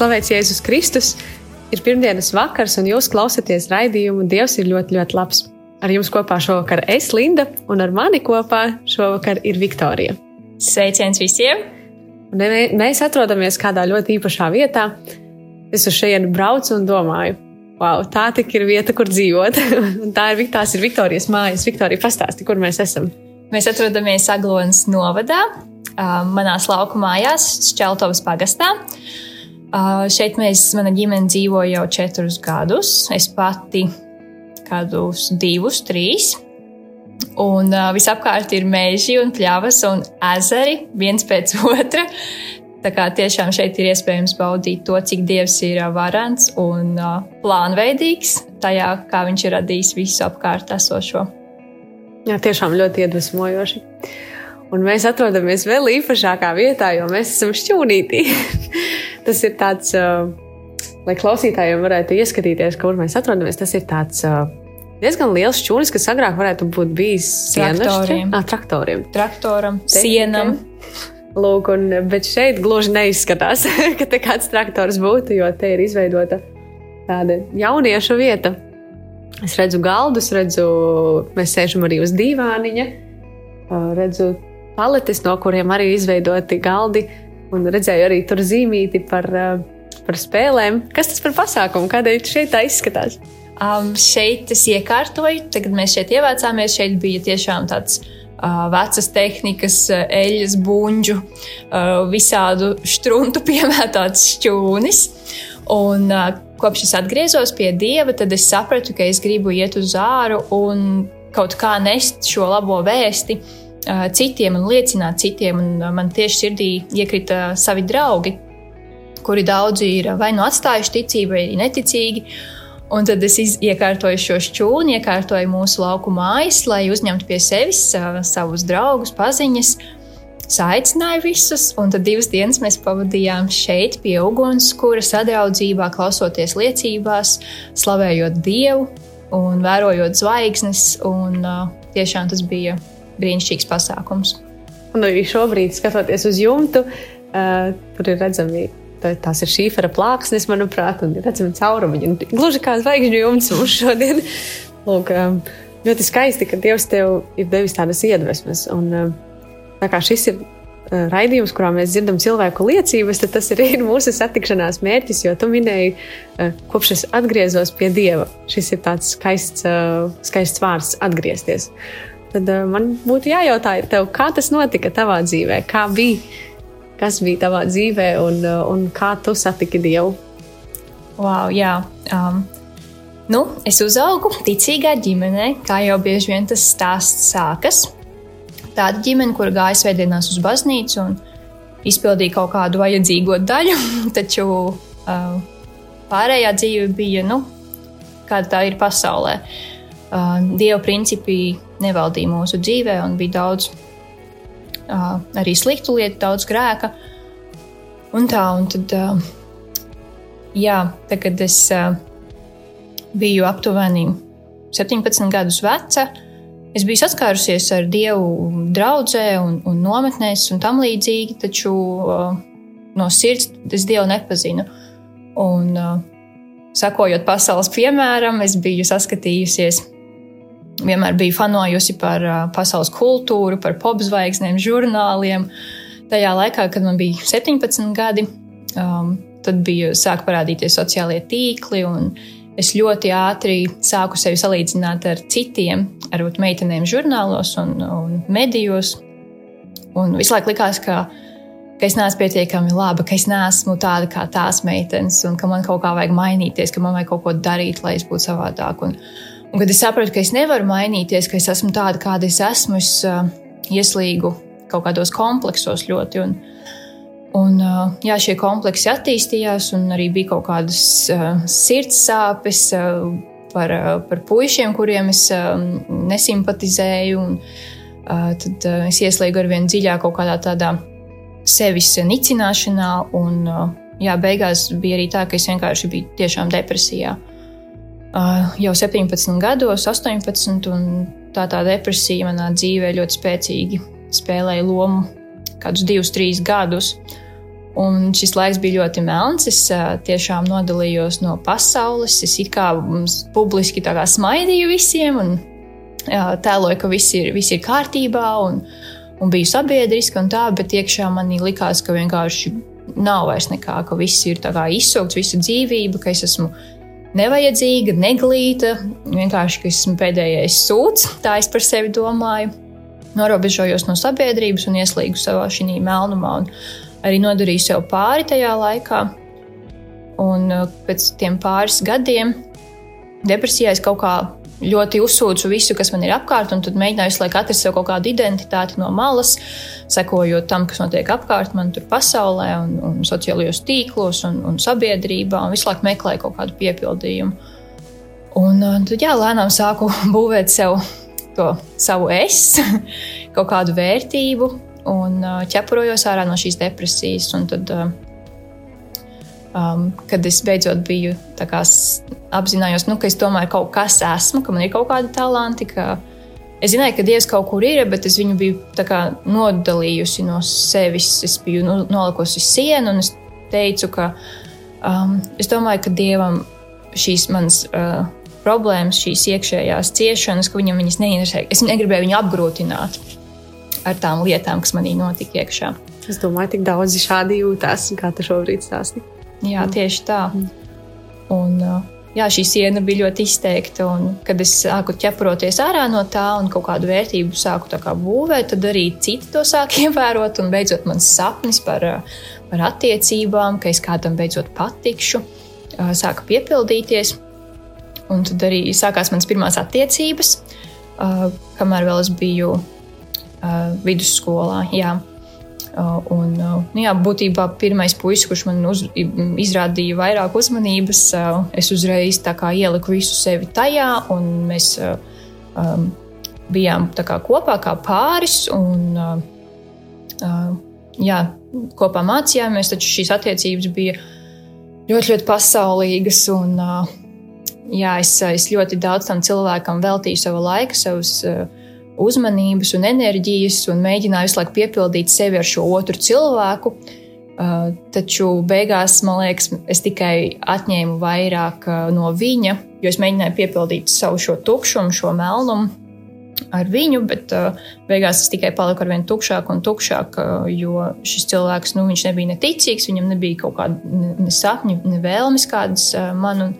Slavēts Jēzus Kristus! Ir pirmdienas vakars, un jūs klausāties raidījumu Dievs ir ļoti, ļoti labs. Ar jums kopā šovakar es, Linda, un ar mani kopā šovakar ir Viktorija. Sveiciens visiem! Un mē- mēs atrodamies kādā ļoti īpašā vietā. Es uz šejienu braucu un domāju, wow, tā tik ir vieta, kur dzīvot. Tā ir, tās ir Viktorijas mājas. Viktorija, pastāsti, kur mēs esam. Mēs atrodamies Aglonas novadā, manās lauku mājās, Šķeltovas pagastā. Ā, Šeit mēs, mana ģimene dzīvo jau četrus gadus. Es pati kādus divus, trīs. Un uh, visapkārt ir meži un pļavas un ezeri viens pēc otra. Tā kā tiešām šeit ir iespējams baudīt to, cik Dievs ir ā, varants un uh, plānveidīgs tajā, kā Viņš ir radījis visu apkārt esošo. Jā, tiešām ļoti iedvesmojoši. Un mēs atrodamies vēl īpašākā vietā, jo mēs esam šķūnītī. tas ir tāds, uh, lai klausītājiem varētu ieskatīties, kur mēs atrodamies. Tas ir tāds uh, diezgan liels šķūnis, kas agrāk varētu būt bijis Traktoriem. Ah, traktoriem. Traktoram, sienam. Lūk, un, bet šeit gluži neizskatās, ka te kāds traktors būtu, jo te ir izveidota tāda jauniešu vieta. Es redzu galdus, redzu, mēs sēžam arī uz dīvāniņa, redzu paletes, no kuriem arī izveidoti galdi, un redzēju arī tur zīmīti par, ā, par spēlēm. Kas tas par pasākumu? Kādēļ šeit tā izskatās? Um, šeit es iekārtoju, tagad mēs šeit ievācāmies. Šeit bija tiešām tāds uh, vecas tehnikas, uh, eļļas buļģu, uh, visādu struntu piemērots šķūnis. Un, kopš es atgriezos pie dieva, tad es sapratu, ka es gribu iet uz āru un kaut kā nest šo labo vēsti uh, citiem un liecināt citiem. Un, man tieši sirdī iekrita savi draugi, kuri daudzi ir vai nu atstājuši ticību, vai neticīgi. Un tad es iekārtoju šo šķūni, iekārtoju mūsu lauku mājas, lai uzņemtu pie sevis savus draugus, paziņas. Saicināju visus, un tad divas dienas mēs pavadījām šeit, pie ugunskura, sadraudzībā, klausoties liecībās, slavējot Dievu un vērojot zvaigznes. Un, uh, tiešām tas bija brīnišķīgs pasākums. Un arī šobrīd, skatoties uz jumtu, uh, tur ir redzami. tā- Tās ir šīfera plāksnes, manuprāt, un redzami caurumi. Un Gluži kā zvaigžņu jumts mums šodien. Lūk, um, ļoti skaisti, ka Dievs tev ir devis tādas iedvesmas. Un, um, tā kā šis ir uh, raidījums, kurā mēs dzirdam cilvēku liecības, tad tas arī ir mūsu satikšanās mērķis, jo tu minēji, uh, kopš es atgriezos pie Dieva. Šis ir tāds skaists, skaists vārds - atgriezties. Tad uh, man būtu jājautā, tev, kā tas notika tavā dzīvē, kā bija, kas bija tavā dzīvē un, uh, un kā tu satiki Dievu. Wow, jā. Um, nu, es uzaugu ticīgā ģimenē, kā jau bieži vien tas stāsts sākas. Tāda ģimene, kur gāja svētdienās uz baznīcu un izpildīja kaut kādu vajadzīgo daļu, taču uh, pārējā dzīve bija, nu, kāda tā ir pasaulē. Uh, Dieva principi nevaldīja mūsu dzīvē, un bija daudz uh, arī sliktu lietu, daudz grēka. Un tā, un tad, uh, jā, tad, kad es uh, biju aptuveni 17 gadus veca, es biju saskārusies ar Dievu draudzē un, un nometnēs un tam līdzīgi, taču uh, no sirds es Dievu nepazinu. Un, uh, sakojot pasaules piemēram, es biju saskatījusies vienmēr biju fanojusi par pasaules kultūru, par popzvaigznēm, žurnāliem. Tajā laikā, kad man bija 17 gadi, um, tad bija sāk parādīties sociālie tīkli, es ļoti ātri sāku sevi salīdzināt ar citiem, ar meitenēm žurnālos un, un medijos. Un visu laiku likās, ka, ka es neesmu pietiekami laba, ka es neesmu tāda kā tās meitenes, un ka man kaut kā vajag mainīties, ka man vajag kaut ko darīt, lai es būtu savādāk. Un, Un, kad es sapratu, ka es nevaru mainīties, ka es esmu tāda, kāda es esmu, es uh, ieslīgu kaut kādos kompleksos ļoti. Un, un, uh, jā, šie kompleksi attīstījās, un arī bija kaut kādas uh, sirds sāpes uh, par, uh, par puišiem, kuriem es uh, nesimpatizēju. Un, uh, tad uh, es ieslīgu ar vien dziļāk kaut kādā tādā sevis nicināšanā. Un, uh, jā, beigās bija arī tā, ka es vienkārši biju tiešām depresijā. Uh, jau 17 gados, 18, un tā tā depresija manā dzīvē ļoti spēcīgi spēlēja lomu kādus divus, trīs gadus. Un šis laiks bija ļoti melns. Es uh, tiešām nodalījos no pasaules. Es kā publiski kā smaidīju visiem un uh, tēloju, ka viss ir, viss ir kārtībā un, un biju sabiedriska un tā, bet iekšā manī likās, ka vienkārši nav vairs nekā, ka viss ir izsūkts, visa dzīvība, ka es esmu nevajadzīga, neglīta, vienkārši esmu pēdējais sūds, tā es par sevi domāju. Norobežojos no sabiedrības un ieslīgu savā šī melnumā, un arī nodarīju sev pāri tajā laikā. Un uh, pēc tam pāris gadiem depresijā es kaut kā ļoti uzsūdzu visu, kas man ir apkārt, un tad mēģināju visu laiku atrast sev kaut kādu identitāti no malas, sekojot tam, kas notiek apkārt man tur pasaulē, un, un sociālajos tīklos un, un sabiedrībā, un visu laiku meklēju kaut kādu piepildījumu. Un tad, jā, lēnām sāku būvēt sev to savu es, kaut kādu vērtību, un ķepurojos ārā no šīs depresijas. Un tad, um, kad es beidzot biju kā, apzinājos, nu, ka es tomēr kaut kas esmu, ka man ir kaut kādi talanti. Ka es zināju, ka Dievs kaut kur ir, bet es viņu biju kā, nodalījusi no sevis. Es biju nu, nolikusi sienu, un es teicu, ka um, es domāju, ka Dievam šīs manas. Uh, Problēmas, šīs iekšējās ciešanas, ka viņam viņas neinteresē. Es negribēju viņu apgrūtināt ar tām lietām, kas manī notika iekšā. Es domāju, tik daudzi šādi jūtas, kā tu šobrīd stāstīji. Jā, tieši tā. Un, jā, šī siena bija ļoti izteikta. Un, kad es sāku ķeproties ārā no tā un kaut kādu vērtību sāku kā būvēt, tad arī citi to sāk ievērot. Un beidzot, mans sapnis par, par attiecībām, ka es kādam beidzot patikšu, sāka piepildīties. Un tad arī sākās manas pirmās attiecības, kamēr vēl es biju vidusskolā. Jā. Uh, un, uh, nu jā, būtībā pirmais puisis, kurš man uz, izrādīja vairāk uzmanības, uh, es uzreiz ieliku visu sevi tajā, un mēs um, bijām kā kopā kā pāris. Un, jā, kopā mācījāmies, taču šīs attiecības bija ļoti, ļoti pasaulīgas. Un, jā, es, es ļoti daudz tam cilvēkam veltīju savu laiku, savus uzmanības un enerģijas un mēģināju visu laiku piepildīt sevi ar šo otru cilvēku. Uh, taču beigās, man liekas, es tikai atņēmu vairāk uh, no viņa, jo es mēģināju piepildīt savu šo tukšumu, šo melnumu ar viņu, bet uh, beigās es tikai paliku ar vien tukšāk un tukšāk, jo šis cilvēks, nu, viņš nebija neticīgs, viņam nebija kaut kāda ne, sapņu, ne vēlmes kādas man. Un,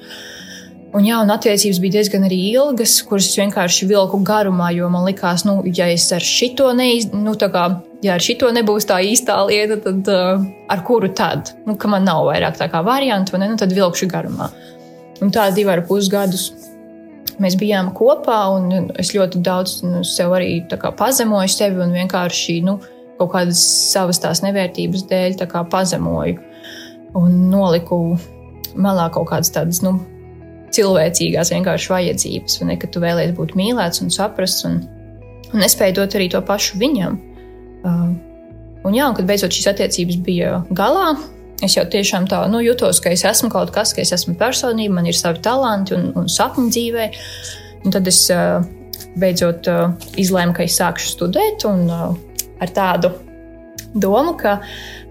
Un, jā, un attiecības bija diezgan arī ilgas, kuras es vienkārši vilku garumā, jo man likās, nu, ja es ar šito neiz, nu, kā, ja ar šito nebūs tā īstā lieta, tad uh, ar kuru tad? Nu, ka man nav vairāk tā kā variantu, ne, nu, tad vilkšu garumā. Un tā divi ar pus gadus mēs bijām kopā, un es ļoti daudz nu, sev arī kā, pazemoju sevi un vienkārši nu, kaut kādas savas tās nevērtības dēļ kā, pazemoju un noliku malā kaut kādas tādas. Nu, cilvēcīgās vienkārši vajadzības, vai ne, ka tu vēlēsies būt mīlēts un saprasts, un, un nespēji dot arī to pašu viņam. Uh, un, jā, un kad beidzot šīs attiecības bija galā, es jau tiešām tā nu, jutos, ka es esmu kaut kas, ka es esmu personība, man ir savi talanti un, un sapņi dzīvē. Un tad es uh, beidzot uh, izlēmu, ka es sākšu studēt, un uh, ar tādu domu, ka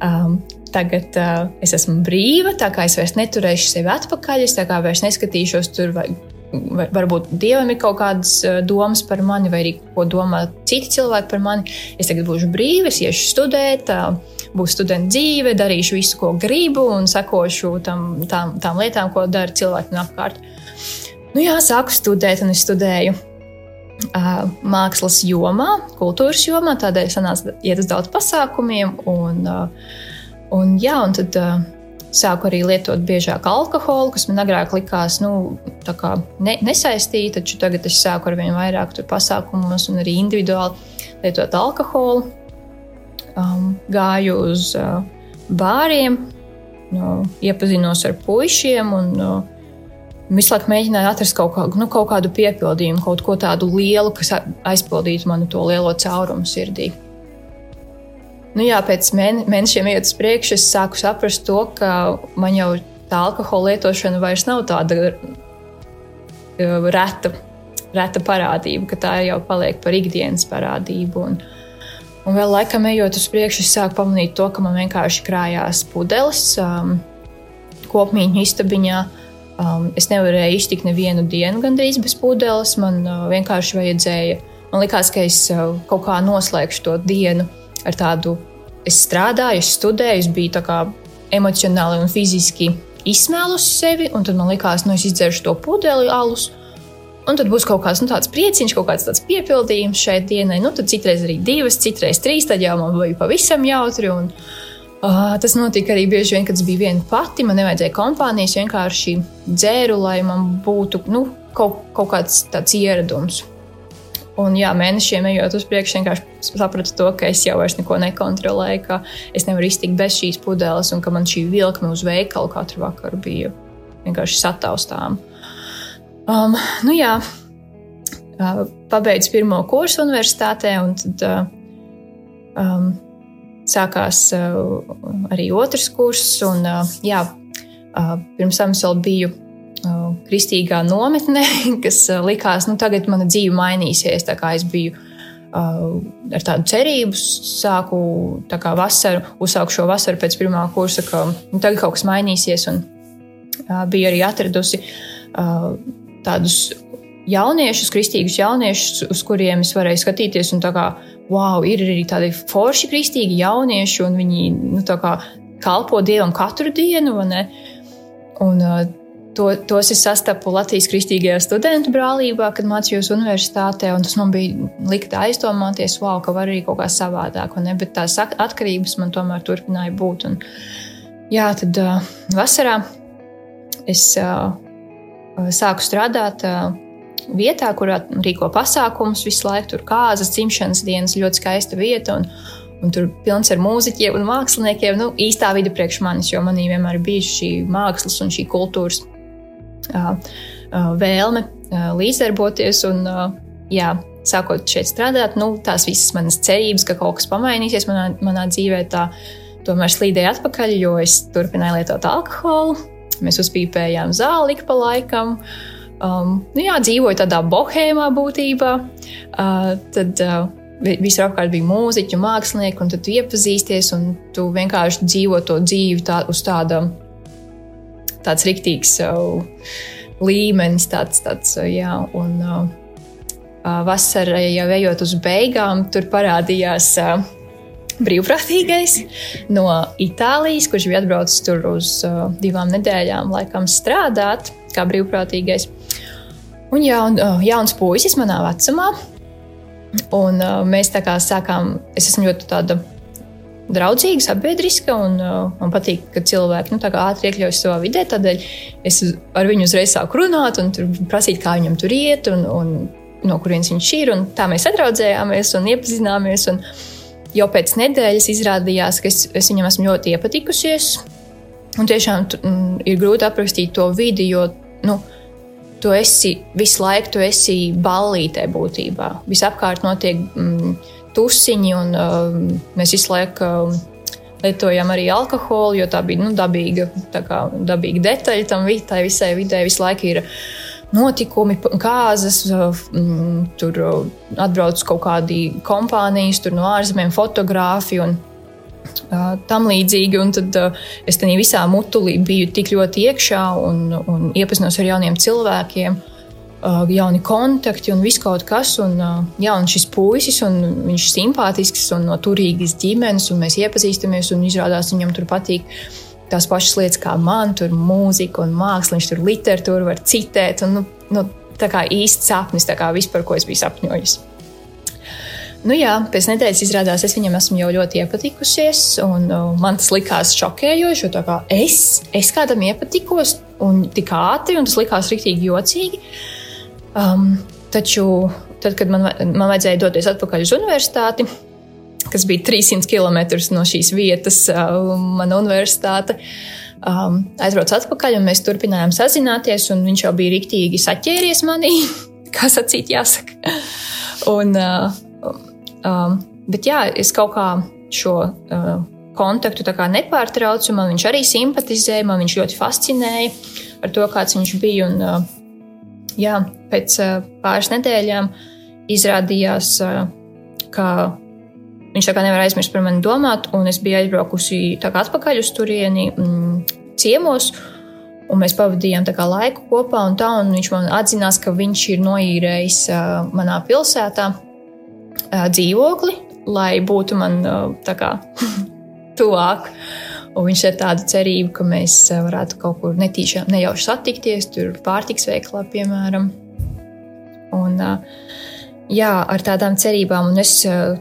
um, Tagad uh, es esmu brīva, tā kā es vairs neturēšu sevi atpakaļ, es tā kā vairs neskatīšos tur, vai, varbūt dievam ir kaut kādas domas par mani, vai arī ko domā citi cilvēki par mani. Es tagad būšu brīva, es iešu studēt, būs studenta dzīve, darīšu visu, ko gribu, un sekošu tam, tām, tām lietām, ko dara cilvēki no apkārt. Nu, jā, sāku studēt, un es studēju mākslas jomā, kultūras jomā, tādēļ sanāca iet uz daudz pasākumiem. Un, uh, Un, jā, un tad uh, sāku arī lietot biežāk alkoholu, kas man agrāk likās nu, ne, nesaistīta, taču tagad es sāku ar vien vairāk pasākumos un arī individuāli lietot alkoholu. Um, gāju uz uh, bāriem, nu, iepazinos ar puišiem un uh, visu laiku mēģināju atrast kaut, kā, nu, kaut kādu piepildījumu, kaut ko tādu lielu, kas aizpildītu manu to lielo caurumu sirdī. Nu, jā, pēc mēnešiem iet uz priekšu, es sāku saprast to, ka man jau tā alkohola lietošana vairs nav tāda uh, reta, reta parādība, ka tā jau paliek par ikdienas parādību. Un, un vēl laikam ejot uz priekšu, es sāku pamanīt to, ka man vienkārši krājās pudeles um, kopmīņu istabiņā. Um, es nevarēju iztikt nevienu dienu gandrīz bez pudeles. Man uh, vienkārši vajadzēja, man likās, ka es uh, kaut kā noslēgšu to dienu ar tādu, es strādāju, es studēju, es biju emocionāli un fiziski izsmēlusi sevi, un tad man likās, nu, es izdzeršu to pudeli alus. Un tad būs kaut kāds nu, prieciņš, kaut kāds tāds piepildījums šai dienai. Nu, tad citreiz arī divas, citreiz trīs, tad jau man bija pavisam jautri. Un, uh, tas notika arī bieži vien, kad es biju viena pati. Man nevajadzēja kompānijas, vienkārši dzēru, lai man būtu nu, kaut, kaut kāds tāds ieradums. Un, jā, mēnešiem ejot uz priekšu, vienkārši sapratu to, ka es jau vairs neko nekontrolēju, ka es nevaru iztikt bez šīs pudeles, un ka man šī vilkme uz veikalu katru vakaru bija vienkārši sataustām. Um, nu, jā, uh, pabeidzu pirmo kursu universitātē, un tad uh, um, sākās uh, arī otrs kurs. Un, uh, jā, uh, pirms tam es vēl biju kristīgā nometnē, kas likās, nu, tagad mana dzīve mainīsies. Es biju ar tādu cerību, sāku tā kā vasaru, uzsāku šo vasaru pēc pirmā kursa, ka nu, tagad kaut kas mainīsies. Un biju arī atradusi tādus jauniešus, kristīgus jauniešus, uz kuriem es varēju skatīties. Un kā, wow, ir arī tādi forši kristīgi jaunieši, un viņi nu, kā, kalpo Dievam katru dienu. Un, To, tos es sastapu Latvijas Kristīgajā studentu brālībā, kad mācījos universitātē. Tas man bija likt aizdomāties, wow, ka var arī kaut kā savādāk. Bet tās atkarības man tomēr turpināja būt. Un, jā, tad uh, vasarā es uh, sāku strādāt. Uh, Vietā, kurā rīko pasākumus visu laiku, tur kāzas, dzimšanas dienas, ļoti skaista vieta. Un, un tur pilns ar mūziķiem un māksliniekiem. Nu, īstā vide priekš manis, jo manī vienmēr bijusi šī mākslas un šī kultūras vēlme līdzdarboties. Un, jā, sākot šeit strādāt, nu, tās visas manas cerības, ka kaut kas pamainīsies manā, manā dzīvē, tā tomēr slīdēja atpakaļ, jo es turpināju lietot alkoholu. Mēs uzpīpējām zāli ik pa laikam. Um, nu jā, dzīvoju tādā bohēmā būtībā. Uh, tad uh, visur apkārt bija mūziķi, mākslinieki, un tu iepazīsties, un tu vienkārši dzīvo to dzīvi tā, uz tāda tāds riktīgs uh, līmenis, tāds, tāds jā, un vasarā jau ejot uz beigām, tur parādījās brīvprātīgais no Itālijas, kurš bija atbraucis tur uz divām nedēļām, laikam strādāt kā brīvprātīgais. Un jaun, jauns puisis manā vecumā. Un mēs tā kā sākām, es esmu ļoti tāda draudzīga, sabiedriska, un uh, man patīk, ka cilvēki nu, ātri iekļaujas savā vidē. Tādēļ es ar viņu uzreiz sāku runāt un prasīt, kā viņam tur iet, un, un no kurienes viņš ir. Tā mēs sadraudzējāmies un iepazināmies. Un jau pēc nedēļas izrādījās, ka es, es viņam esmu ļoti iepatikusies. Un tiešām mm, ir grūti aprakstīt to vidi, jo nu, tu esi visu laiku, tu esi ballītē būtībā. Visapkārt notiek. M, tusiņi, un uh, mēs visu laiku uh, lietojam arī alkoholu, jo tā bija nu, dabīga, tā kā, dabīga detaļa tam tai visai vidē. Visu laiku ir notikumi, kāzas, mm, tur atbrauc kaut kādi kompānijas, tur no ārzemēm fotogrāfi. Un, tam līdzīgi, un tad es tam visā mutulī biju tik ļoti iekšā un, un iepazinos ar jauniem cilvēkiem. Jauni kontakti un viss kaut kas. Un, jā, un šis puisis, un viņš ir simpātisks un no turīgas ģimenes, un mēs iepazīstamies, un izrādās viņam tur patīk. Tās pašas lietas kā man, tur mūzika un māksla, viņš tur literatūru var citēt. Un, nu, nu, tā kā īsts sapnis, tā kā vispār, ko es biju sapņojis. Nu jā, pēc nedēļas izrādās, es viņam esmu jau ļoti iepatikusies, un uh, man tas likās šokējoši, jo tā kā es, es kādam iepatikos, un tik ātri, un tas likās riktīgi jocīgi. Um, taču, tad, kad man, man vajadzēja doties atpakaļ uz universitāti, kas bija 300 km no šīs vietas, uh, mana universitāte, um, aizbraucu atpakaļ, un mēs turpinājām sazināties, viņš jau bija riktīgi saķēries manī, kā sacīt, jāsaka. Un, uh, Um, bet jā, es kaut kā šo uh, kontaktu nepārtraucu. Man viņš arī simpatizēja, man viņš ļoti fascinēja ar to, kāds viņš bija. Un, uh, jā, pēc uh, pāris nedēļām izrādījās, uh, ka viņš nevar aizmirst par mani domāt, un es biju aizbraukusi atpakaļ uz turieni mm, ciemos. Un mēs pavadījām laiku kopā, un, tā, un viņš man atzinās, ka viņš ir noīrējis uh, manā pilsētā dzīvokli, lai būtu man kā, tuvāk. Un viņš ir tāda cerība, ka mēs varētu kaut kur netīšām, nejauši satikties, tur pārtiks veikalā, piemēram. Un, jā, ar tādām cerībām, un es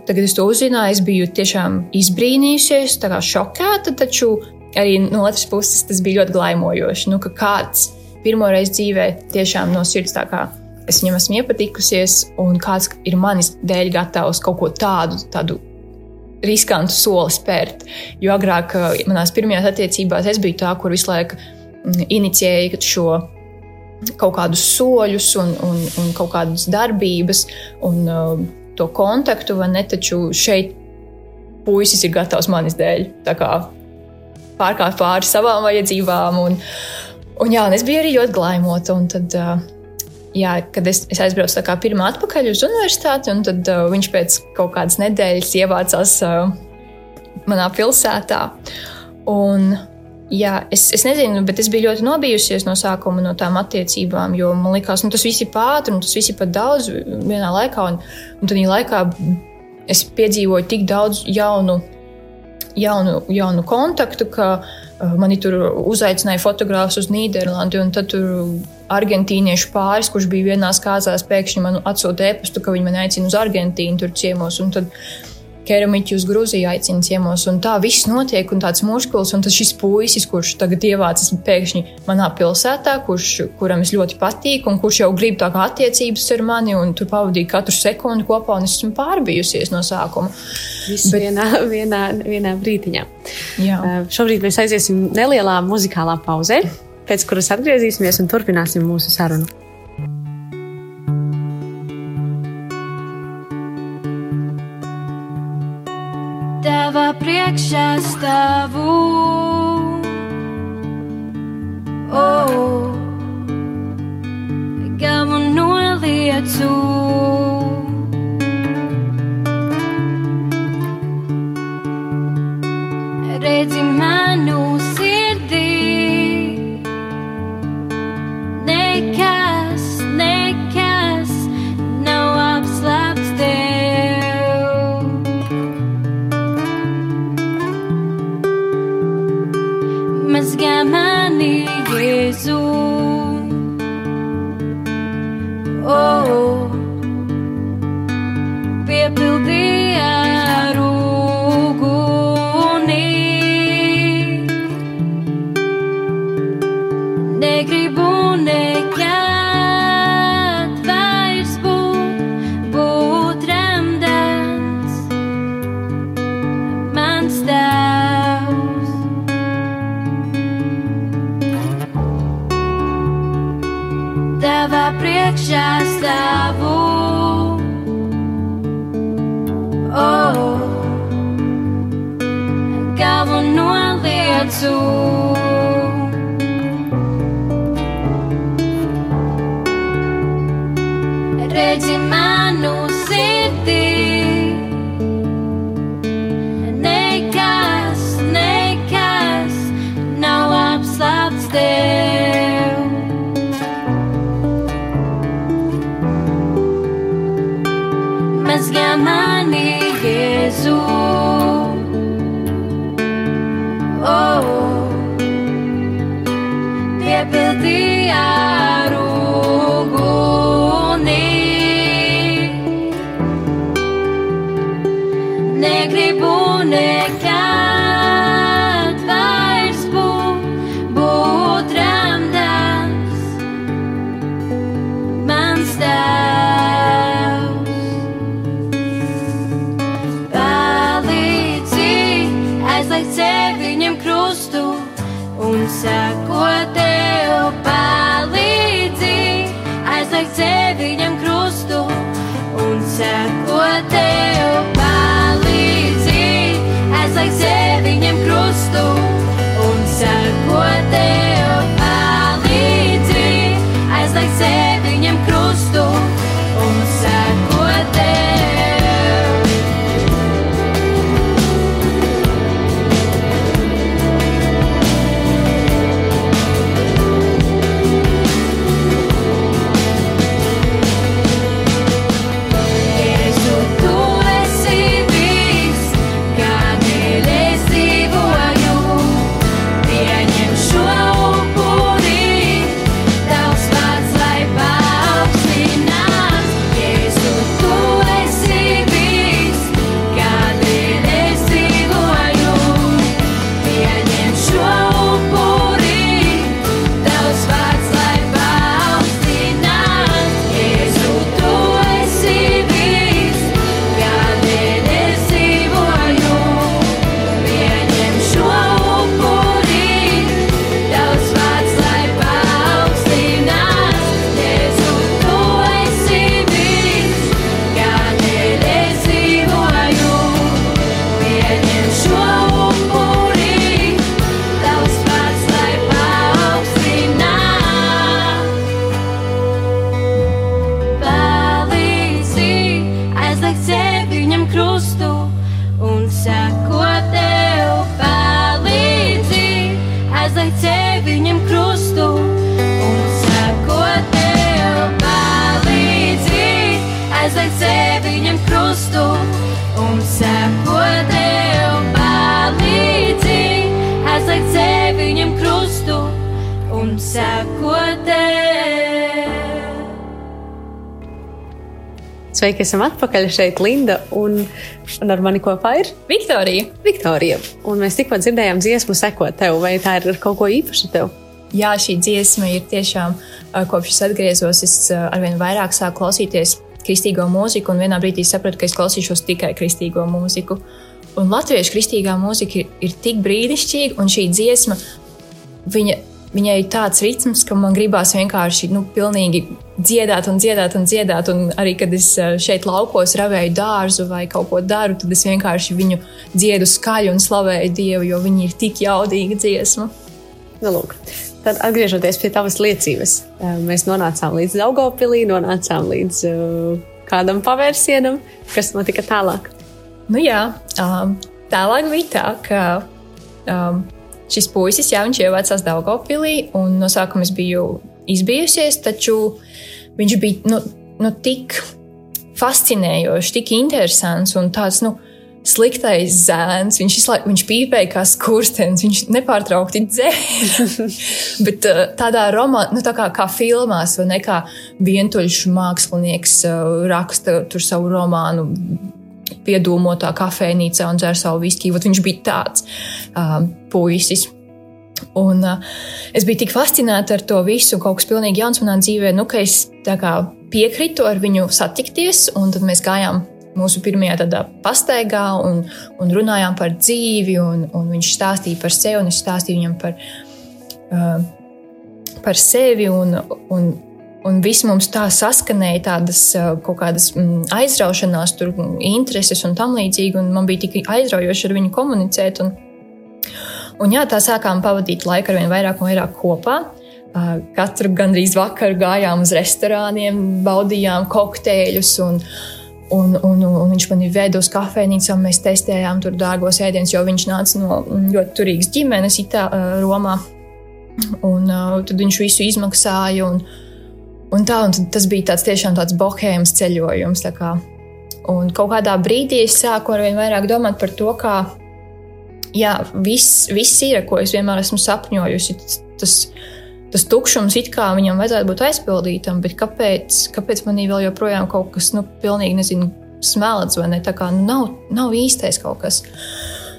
tagad es to uzzināju, es biju tiešām izbrīnījusies, tā kā šokēta, taču arī no otras puses tas bija ļoti glaimojoši. Nu, ka kāds pirmo reizi dzīvē tiešām no sirds tā kā es viņam esmu iepatikusies, un kāds ir manis dēļ gatavs kaut ko tādu, tādu riskantu soli spērt. Jo agrāk, eh, manās pirmajās attiecībās, es biju tā, kur visu laiku mm, inicijēja šo kaut kādus soļus un, un, un kaut kādas darbības un uh, to kontaktu, vai ne? Taču šeit puisis ir gatavs manis dēļ. Pārkāpt pāri savām vajadzībām. Un, un, jā, un es biju arī ļoti glaimota. Tad, uh, jā, kad es, es aizbraucu pirmā atpakaļ uz universitāti, un tad uh, viņš pēc kaut kādas nedēļas ievācās uh, manā pilsētā. Un, jā, es, es nezinu, bet es biju ļoti nobijusies no sākuma no tām attiecībām, jo man liekas, nu, tas viss ir pāri, un tas viss ir pat daudz vienā laikā. Un, un tad laikā es piedzīvoju tik daudz jaunu, jaunu, jaunu kontaktu, ka uh, mani tur uzaicināja fotogrāfus uz Nīderlandi, tad tur argentīniešu pāris, kurš bija vienā kāzās, pēkšņi man atsūta e-pastu, ka viņi man aicina uz Argentīnu, tur ciemos. Tad keramiķi uz Grūziju aicina ciemos. Un tā viss notiek, un tāds muskulis, un tas šis puisis, kurš tagad ievācas pēkšņi manā pilsētā, kurš, kuram es ļoti patīku, un kurš jau grib tā kā attiecības ar mani, un tur pavadīja katru sekundi kopā, un es esmu pārbijusies no sākuma. Viss Bet... vienā, vienā, vienā brīdiņā. Jā. Uh, šobrīd mēs aiziesim nelielā muzikālā pauzē pēc kuras atgriezīsimies un turpināsim mūsu sarunu. Priekšā stāvu. Oh, gavu noliecu. exact Sveiki, esam atpakaļ šeit, Linda. Un, un ar mani kopā ir Viktorija! Viktorija. Un mēs tikko dzirdējām dziesmu, sekot tev, vai tā ir kaut ko īpašu tev? Jā, šī dziesma ir tiešām, kopš es atgriezos, es arvien vairāk sāku klausīties kristīgo mūziku, un vienā brīdī sapratu, ka es klausīšos tikai kristīgo mūziku. Un latviešu kristīgā mūzika ir, ir tik brīnišķīga, un šī dziesma, viņa, viņai ir tāds ritms, ka man gribās vienkārši nu, pilnīgi dziedāt un dziedāt un dziedāt. Un arī, kad es ā, šeit laukos ravēju dārzu vai kaut ko daru, tad es vienkārši viņu dziedu skaļi un slavēju Dievu, jo viņa ir tik jaudīga dziesma. Nu, lūk. Tad, atgriežoties pie tavas liecības, eh, mēs nonācām līdz Daugopilī, nonācām līdz uh, kādam pavērsienam, kas notika tālāk. Nu, jā, um, tālāk bija tā, ka um, šis puisis, jā, viņš ievācās Daugopilī, un no sākuma es biju izbijusies, taču viņš bija nu, nu, tik fascinējošs, tik interesants un tāds, nu, sliktais zēns. Viņš, laiku- viņš pīpēja kā skurstenis, viņš nepārtraukti dzēra. Bet uh, tādā romānā, nu, tā kā, kā filmās, vai ne kā vientuļš mākslinieks uh, raksta tur savu romānu piedūmotā kafejnīcā un dzer savu viskiju. Vat Viņš bija tāds uh, puisis. Un, uh, es biju tik fascinēta ar to visu, kaut kas pilnīgi jauns manā dzīvē, nu, ka es kā piekritu ar viņu satikties, un tad mēs gājām mūsu pirmajā tādā pastaigā un, un runājām par dzīvi, un, un viņš stāstīja par sevi, un es stāstīju viņam par, uh, par sevi, un, un, un viss mums tā saskanēja, tādas kaut kādas mm, aizraušanās, tur, mm, intereses un tam līdzīgi, un man bija tik aizraujoši ar viņu komunicēt. Un, Un jā, tā sākām pavadīt laiku ar vien vairāk un vairāk kopā. Katru gandrīz vakaru gājām uz restorāniem, baudījām kokteļus. Un, un, un, un viņš man veda uz kafejnīcu, un mēs testējām tur dārgos ēdienus, jo viņš nāca no ļoti turīgas ģimenes, Itā, Romā. Un, uh, tad viņš visu izmaksāja. Un, un tā, un tas bija tāds tiešām tāds bohēmas ceļojums. tā. Un kaut kādā brīdī es sāku ar vien vairāk domāt par to, kā jā, viss, viss ir, ko es vienmēr esmu sapņojusi. Tas, tas tukšums it kā viņam vajadzētu būt aizpildītam, bet kāpēc, kāpēc manī vēl joprojām kaut kas, nu, pilnīgi nezinu, smelts vai ne? Tā kā nu, nav, nav īstais kaut kas.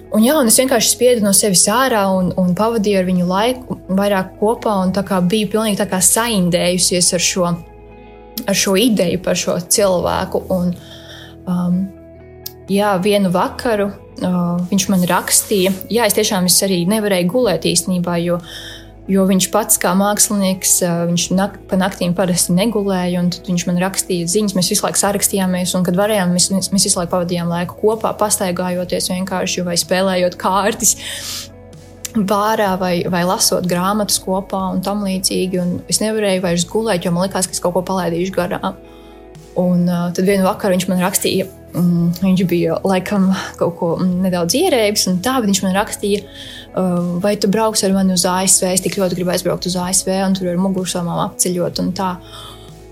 Un, jā, un es vienkārši spiedu no sevis ārā un, un pavadīju ar viņu laiku vairāk kopā, biju pilnīgi saindējusies ar šo, ar šo ideju par šo cilvēku. Un, um, jā, vienu vakaru uh, viņš man rakstīja, jā, es tiešām es arī nevarēju gulēt īstenībā, jo Jo viņš pats, kā mākslinieks, viņš nak pa naktīm parasti negulēja, un viņš man rakstīja ziņas. Mēs visu laiku sarakstījāmies, un, kad varējām, mēs, mēs, mēs visu laiku pavadījām laiku kopā, pastaigājoties vienkārši vai spēlējot kārtas bārā vai, vai lasot grāmatas kopā un tam līdzīgi. Un es nevarēju vairs gulēt, jo man likās, ka es kaut ko palaidīšu garām. Un uh, tad vienā vakarā viņš man rakstīja, mm, viņš bija laikam kaut ko nedaudz ierēbis, un tā viņš man rakstīja, uh, vai tu brauks ar mani uz ASV. Es tik ļoti gribu aizbraukt uz ASV, un tur ar mugursomām apceļot. Un tā.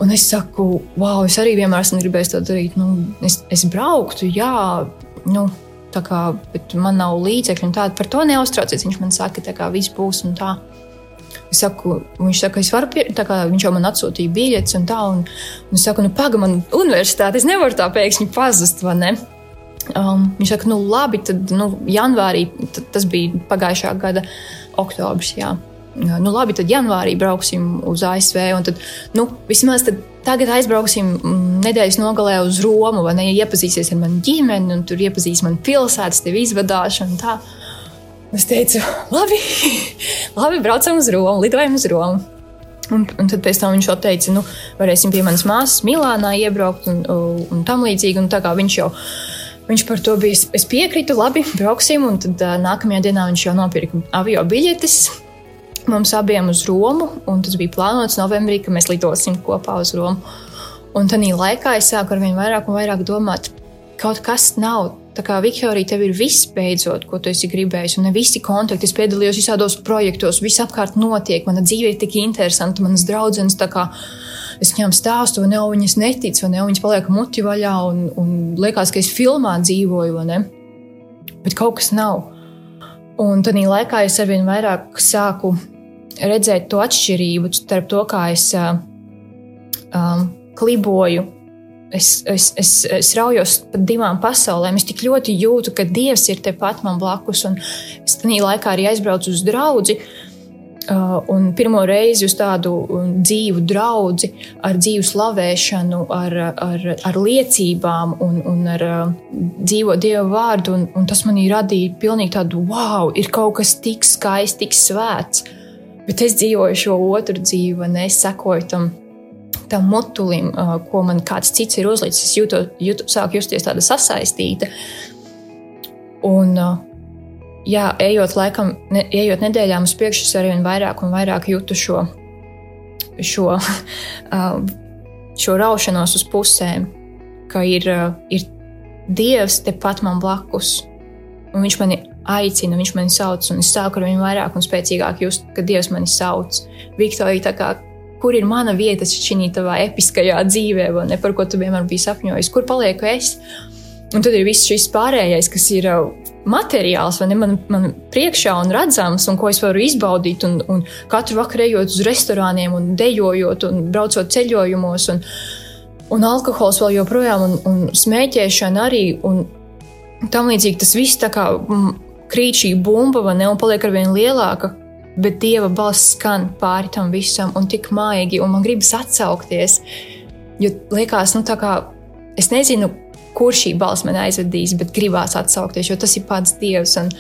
un es saku, wow, es arī vienmēr esmu gribējis to darīt. Nu, es, es brauktu, jā. Nu, kā, bet man nav līdzekļu, un tāda par to neuztraucies. Viņš man saka, ka viss būs un tā. Es saku, viņš saka, es varu, pie, kā, viņš jau man atsūtīja biļetes un tā, un, un es saku, nu, pagaidi, man universitāte, es nevaru tā pēkšņi pazust, vai ne? Um, viņš saka, nu, labi, tad nu, janvārī, tad, tas bija pagājušā gada oktobris, jā. Nu, labi, tad janvārī brauksim uz ASV, tad, nu, vismaz tad tagad aizbrauksim mm, nedēļas nogalē uz Romu, vai ne? Iepazīsies ar manu ģimeni, un tur iepazīsies manu pilsētu, tevi izvadāšanu. Es teicu, labi, labi, braucam uz Romu, lidojam uz Romu. Un, un tad viņš teica, nu, varēsim pie manas māsas Milānā iebraukt un, un, tam līdzīgi. Un tā kā viņš jau viņš par to bija, es piekrītu, labi, brauksim. Un tad nākamajā dienā viņš jau nopirka avio biļetes mums abiem uz Romu, tas bija plānots novembrī, ka mēs lidosim kopā uz Romu. Un tajā laikā es sāku ar vien vairāk un vairāk domāt, kaut kas nav. Tā kā Viktorija, tev ir viss beidzot, ko tu esi gribējis, un visi kontakti. Es piedalījos visādos projektos, viss apkārt notiek, mana dzīve ir tik interesanta, manas draudzenes. Es viņām stāstu, vai ne, viņas netic, vai ne, viņas paliek muti vaļā, un, un liekas, ka es filmā dzīvoju, vai ne. Bet kaut kas nav. Un tad laikā es arvien vairāk sāku redzēt to atšķirību starp to, kā es uh, um, kliboju. Es, es, es, es raujos pa divām pasaulēm. Es tik ļoti jūtu, ka Dievs ir tepat man blakus. Un es tajā laikā arī aizbraucu uz draugu. Uh, un pirmo reizi uz tādu dzīvu draugu, ar dzīvu slavēšanu, ar, ar, ar liecībām un, un ar uh, dzīvo dievu vārdu. Un, un tas manī radīja pilnīgi tādu wow, ir kaut kas tik skaists, tik svēts. Bet es dzīvoju šo otru dzīvi, un es sekoju tam, tam mutulim, ko man kāds cits ir uzlicis. Es jūtu, jūtu, sāku justies tāda sasaistīta. Un, jā, ejot laikam, ne, ejot nedēļām uz priekšu, es arvien vairāk un vairāk jūtu šo, šo, šo raušanos uz pusēm, ka ir, ir Dievs tepat man blakus. Un viņš mani aicina, viņš mani sauc, un es sāku ar viņu vairāk un spēcīgāk just, ka Dievs mani sauc. Viktorija, kā, kur ir mana vieta šajā tavā episkajā dzīvē, vai ne par ko tu vienmēr biji sapņojis, kur palieku es? Un tad ir viss šis pārējais, kas ir uh, materiāls, vai ne man, man priekšā un redzams, un ko es varu izbaudīt. Un, un katru vakaru ejot uz restorāniem, un dejojot, un braucot ceļojumos, un, un alkohols vēl joprojām, un, un smēķēšana arī. Un, Tam līdzīgi tas viss tā kā mm, krīt šī bumba, ne, un paliek ar vien lielāka. Bet dieva balss skan pāri tam visam, un tik maigi, un man gribas atsaukties. Jo liekas, nu, kā es nezinu, kur šī balss man aizvedīs, bet gribās atsaukties, jo tas ir pats dievs. Un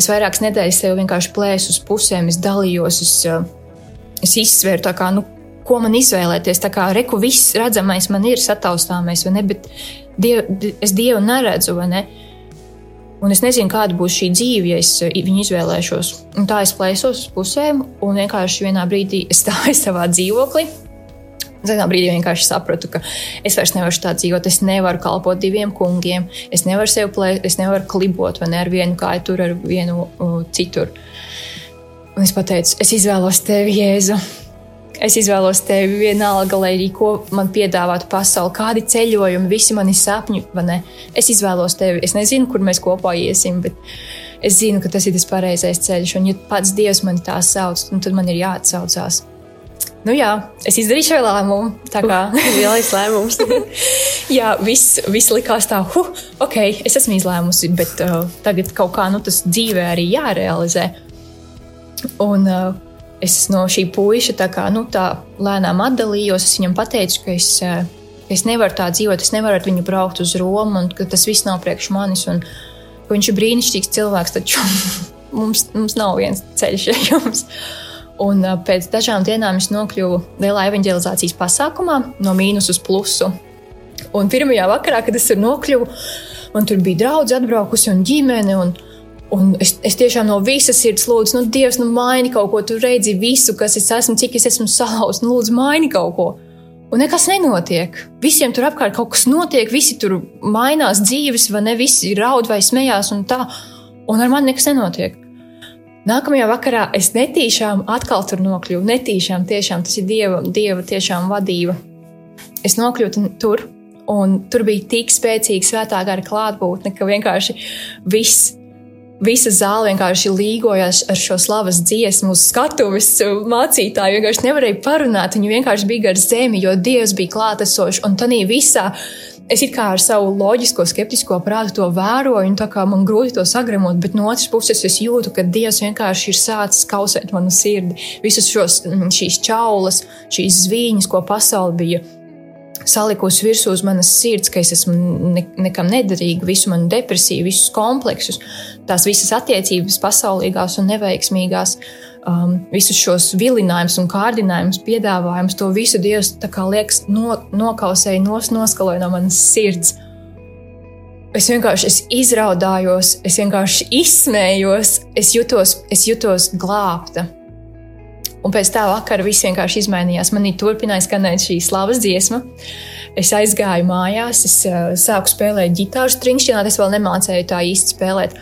es vairākas nedēļas sev vienkārši plēsu uz pusēm, es dalījos, es, es izsvēru tā kā, nu, ko man izvēlēties. Tā kā reku viss redzamais man ir sataustāmais, vai ne? Bet diev, es dievu neredzu, vai ne? Un es nezinu, kāda būs šī dzīve, ja es eh, viņu izvēlēšos. Un tā es plēsos uz pusēm, un vienkārši vienā brīdī es stāju savā dzīvoklī. Zinā brīdī vienkārši sapratu, ka es vairs nevaru tā dzīvot. Es nevaru kalpot diviem kungiem, es nevaru sev plēst, es nevaru klibot ne ar vienu kāju tur, ar vienu uh, citur. Un es pateicu, es izvēlos tevi, Jēzu. Es izvēlos tevi vienalga, lai arī ko man piedāvātu pasauli, kādi ceļojumi, visi mani sapņi. Es izvēlos tevi. Es nezinu, kur mēs kopā iesim, bet es zinu, ka tas ir tas pareizais ceļš. Un, ja pats Dievs man tā sauc, nu, tad man ir jāatsaucās. Nu, jā, es izdarīju šo lēmumu. Tā kā lielais lēmums. jā, viss, viss likās tā, huh, ok, es esmu izlēmusi, bet uh, tagad kaut kā nu, tas dzīvē arī jārealizē. Un, uh, es no šī puika tā kā, nu, tā lēnām atdalījos. Es viņam pateicu, ka es, eh, es nevaru tā dzīvot, es nevaru ar viņu braukt uz Romu, un ka tas viss nav priekš manis. Un, viņš ir brīnišķīgs cilvēks, taču mums, mums nav viens ceļš ar jums. Un uh, pēc dažām dienām es nokļuvu lielā evanģelizācijas pasākumā, no mīnus uz plusu. Un pirmajā vakarā, kad es tur nokļuvu, man tur bija draugi atbraukusi un ģimene. Un, un es, es tiešām no visas sirds lūdzu, nu, Dievs, nu, maini kaut ko, tu redzi visu, kas es esmu, cik es esmu salauzts, nu, lūdzu, maini kaut ko. Un nekas nenotiek. Visiem tur apkārt kaut kas notiek, visi tur mainās dzīves, vai ne? Visi raud vai smējās un tā. Un ar mani nekas nenotiek. Nākamajā vakarā es netīšām atkal tur nokļuvu. Netīšām tiešām tas ir dieva, dieva tiešām vadība. Es nokļuvu tur, un tur bija tik spēcīga svētā gara klātbūtne, ka vienkārši viss Visa zāle vienkārši līgojas ar šo slavas dziesmu, uz skatuves mācītāju. Vienkārši nevarēja parunāt, viņi vienkārši bija gar zemi, jo Dievs bija klātesošs. Un tādā visā es kā ar savu loģisko, skeptisko prātu to vēroju, un tā kā man grūti to sagremot, bet no otras puses es jūtu, ka Dievs vienkārši ir sācis kausēt manu sirdi. Visas šos, šīs čaulas, šīs zvīņas, ko pasaule bija salikusi virsū uz manas sirds, ka es esmu ne, nekam nederīga, visu manu depresiju, visus kompleksus, tās visas attiecības, pasaulīgās un neveiksmīgās, um, visus šos vilinājumus un kārdinājumus, piedāvājumus, to visu Dievs liekas no, nokausēja, nos, noskaloja no manas sirds. Es vienkārši es izraudājos, es vienkārši izsmējos, es jutos, es jutos glābta. Un pēc tā vakara viss vienkārši izmainījās. Manī turpināja skanēt šī slavas dziesma. Es aizgāju mājās, es uh, sāku spēlēt ģitāru stringšķināt, es vēl nemācēju tā īsti spēlēt.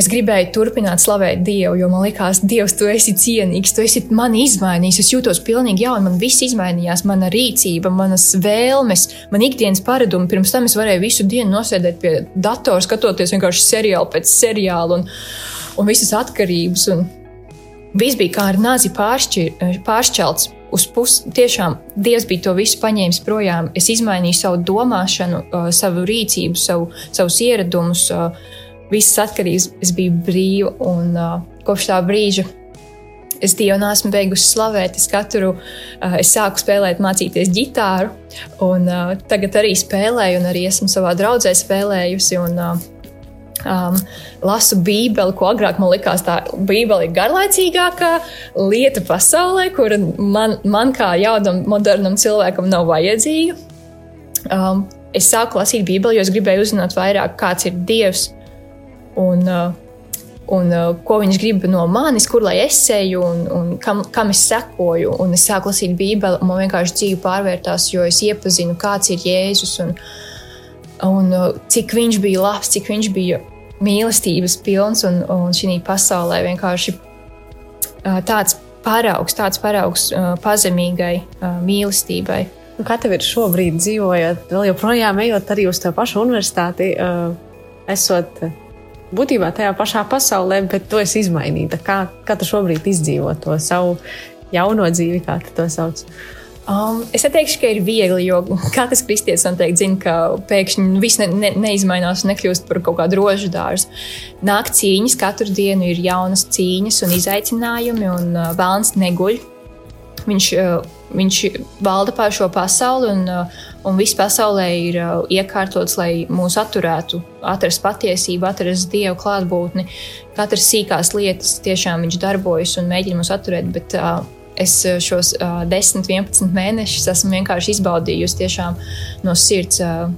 Es gribēju turpināt slavēt Dievu, jo man liekas, Dievs, tu esi cienīgs, tu esi mani izmainījis. Es jūtos pilnīgi jauni, man viss izmainījās, mana rīcība, manas vēlmes, man ikdienas paradumi. Pirms tam es varēju visu dienu nosēdēt pie datora, skatoties vienkārši seriālu pēc seriāla un, un visas atkarības. Un, Viss bija kā ar nāzi pāršķir, pāršķelts. Uz pusi tiešām Dievs bija to visu paņēmis projām. Es izmainīju savu domāšanu, savu rīcību, savu, savus ieradumus, visas atkarības. Es biju brīva un kopš tā brīža es Dievu nesmu beigusi slavēt. Es katru es sāku spēlēt, mācīties ģitāru, un tagad arī spēlēju, un arī esmu savā draudzē spēlējusi. Un, um, lasu Bībeli, ko agrāk man likās, tā Bībele ir garlaicīgākā lieta pasaulē, kura man, man kā jaunam, modernam cilvēkam nav vajadzīga. Um, es sāku lasīt Bībeli, jo es gribēju uzzināt vairāk, kāds ir Dievs un, uh, un uh, ko viņš grib no manis, kur lai es eju un, un kam, kam es sekoju. Un es sāku lasīt Bībeli, un man vienkārši dzīve pārvērtās, jo es iepazinu, kāds ir Jēzus. Un, un uh, cik viņš bija labs, cik viņš bija mīlestības pilns un, un šī pasaulē vienkārši uh, tāds paraugs, tāds paraugs uh, pazemīgai uh, mīlestībai. Un kā tev ir šobrīd dzīvojot, vēl joprojām ejot arī uz to pašu universitāti, esot būtībā tajā pašā pasaulē, bet to es izmainīju. Kā, kā tu šobrīd izdzīvo to savu jauno dzīvi, kā tu to sauc? Um, es neteikšu, ka ir viegli, jo katrs kristietis noteikti zina, ka pēkšņi viss ne, ne, neizmainās un nekļūst par kaut kādu rožu dārzu. Nāk cīņas, katru dienu ir jaunas cīņas un izaicinājumi, un uh, vēlams neguļ. Viņš, uh, viņš valda pār šo pasauli, un, uh, un viss pasaulē ir uh, iekārtots, lai mūs atturētu, atrast patiesību, atrast dievu klātbūtni. Katras sīkās lietas tiešām viņš darbojas un mēģina mūs atturēt. Bet, uh, es eh, šos uh, 10, 11 mēnešus esmu vienkārši izbaudījusi tiešām no sirds. Uh,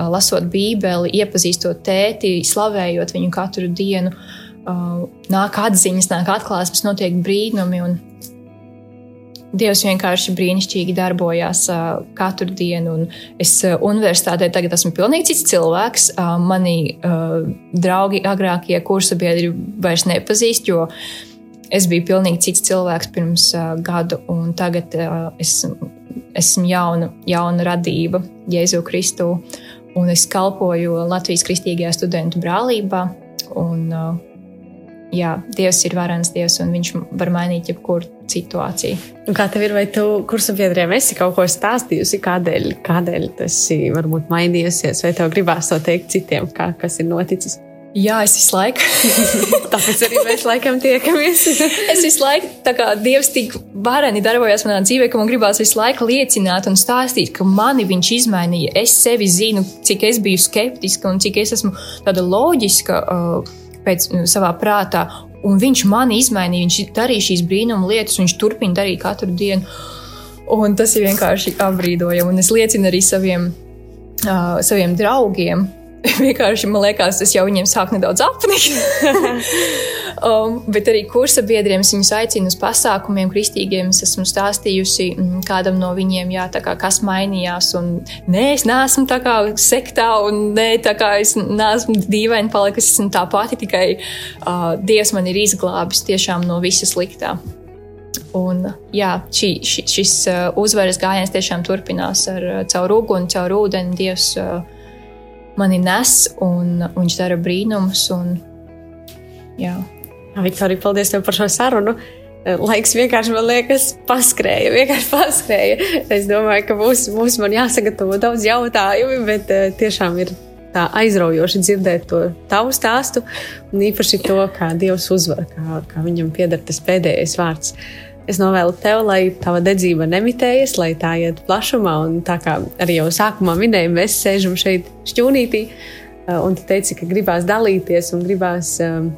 lasot Bībeli, iepazīstot tēti, slavējot viņu katru dienu, uh, nāk atziņas, nāk atklāsmes, notiek brīnumi. Dievs vienkārši brīnišķīgi darbojās uh, katru dienu. Es uh, universitātē tagad esmu pilnīgi cits cilvēks. Uh, mani uh, draugi, agrākie kursa biedri vairs nepazīst, jo es biju pilnīgi cits cilvēks pirms uh, gadu, un tagad uh, es, esmu jauna, jauna radība Jēzu Kristu, un es kalpoju Latvijas Kristīgajā studentu brālībā. Un, uh, jā, Dievs ir varens Dievs, un Viņš var mainīt jebkuru situāciju. Un kā tev ir, vai tu kursa biedriem esi kaut ko stāstījusi, kādēļ, kādēļ tas ir varbūt mainījusies, vai tev gribās to teikt citiem, kā, kas ir noticis? Jā, es visu laiku. Tāpēc arī mēs laikam tiekamies. es visu laiku, tā kā Dievs tik vareni darbojas manā dzīvē, ka man gribās visu laiku liecināt un stāstīt, ka mani viņš izmainīja. Es sevi zinu, cik es biju skeptiska un cik es esmu tāda loģiska uh, pēc uh, savā prātā. Un viņš mani izmainīja, viņš darīja šīs brīnuma lietas, viņš turpina darīt katru dienu. Un tas ir vienkārši apbrīdojami. Un es liecinu arī saviem, uh, saviem draugiem. Vienkārši man liekas, tas jau viņiem sāk nedaudz apnikt. um, bet arī kursa biedriem es viņus aicinu uz pasākumiem, kristīgiem. Es esmu stāstījusi mm, kādam no viņiem, jā, kā, kas mainījās. Un, nē, es neesmu tā kā sektā, un nē, tā kā es neesmu dīvaini palikusi. Es esmu tā pati, tikai uh, Dievs man ir izglābis tiešām no visas sliktā. Un, jā, šī, ši, šis uzvaras gājiens tiešām turpinās ar caur uguni, caur ūdeni. Dievs uh, mani nes un, viņš dara brīnumus. Un, jā. Viktorija, paldies tev par šo sarunu. Laiks vienkārši, man liekas, paskrēja. Vienkārši paskrēja. Es domāju, ka būs, būs man jāsagatavo daudz jautājumu, bet uh, tiešām ir tā aizraujoši dzirdēt to tavu stāstu, un īpaši to, kā Dievs uzvar, kā, kā viņam pieder tas pēdējais vārds. Es novēlu tev, lai tava dedzība nemitējas, lai tā iet plašumā, un tā kā arī jau sākumā minēju, mēs sēžam šeit šķūnītī, uh, un tu teici, ka gribās dalīties un gribās um,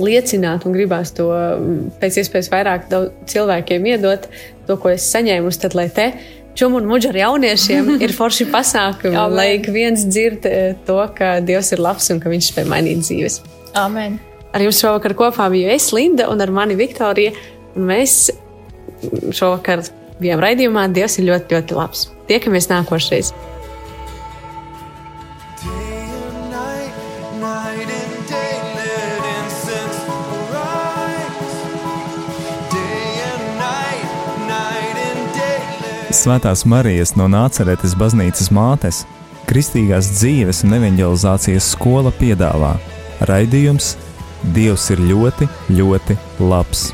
liecināt, un gribās to um, pēc iespējas vairāk cilvēkiem iedot, to, ko es saņēmu, tad lai te čum un muģi ar jauniešiem ir forši pasākumi, Amen. lai ik viens dzird eh, to, ka Dievs ir labs un ka viņš spēj mainīt dzīves. Amen. Ar jums šovakar kopā biju es, Linda, un ar mani Viktorija. Un mēs šovakar bijām raidījumā. Dievs ir ļoti, ļoti labs. Tiekamies nākošais! Svētās Marijas no Nāceretes baznīcas mātes, Kristīgās dzīves un evanģelizācijas skola piedāvā raidījums Dievs ir ļoti, ļoti labs.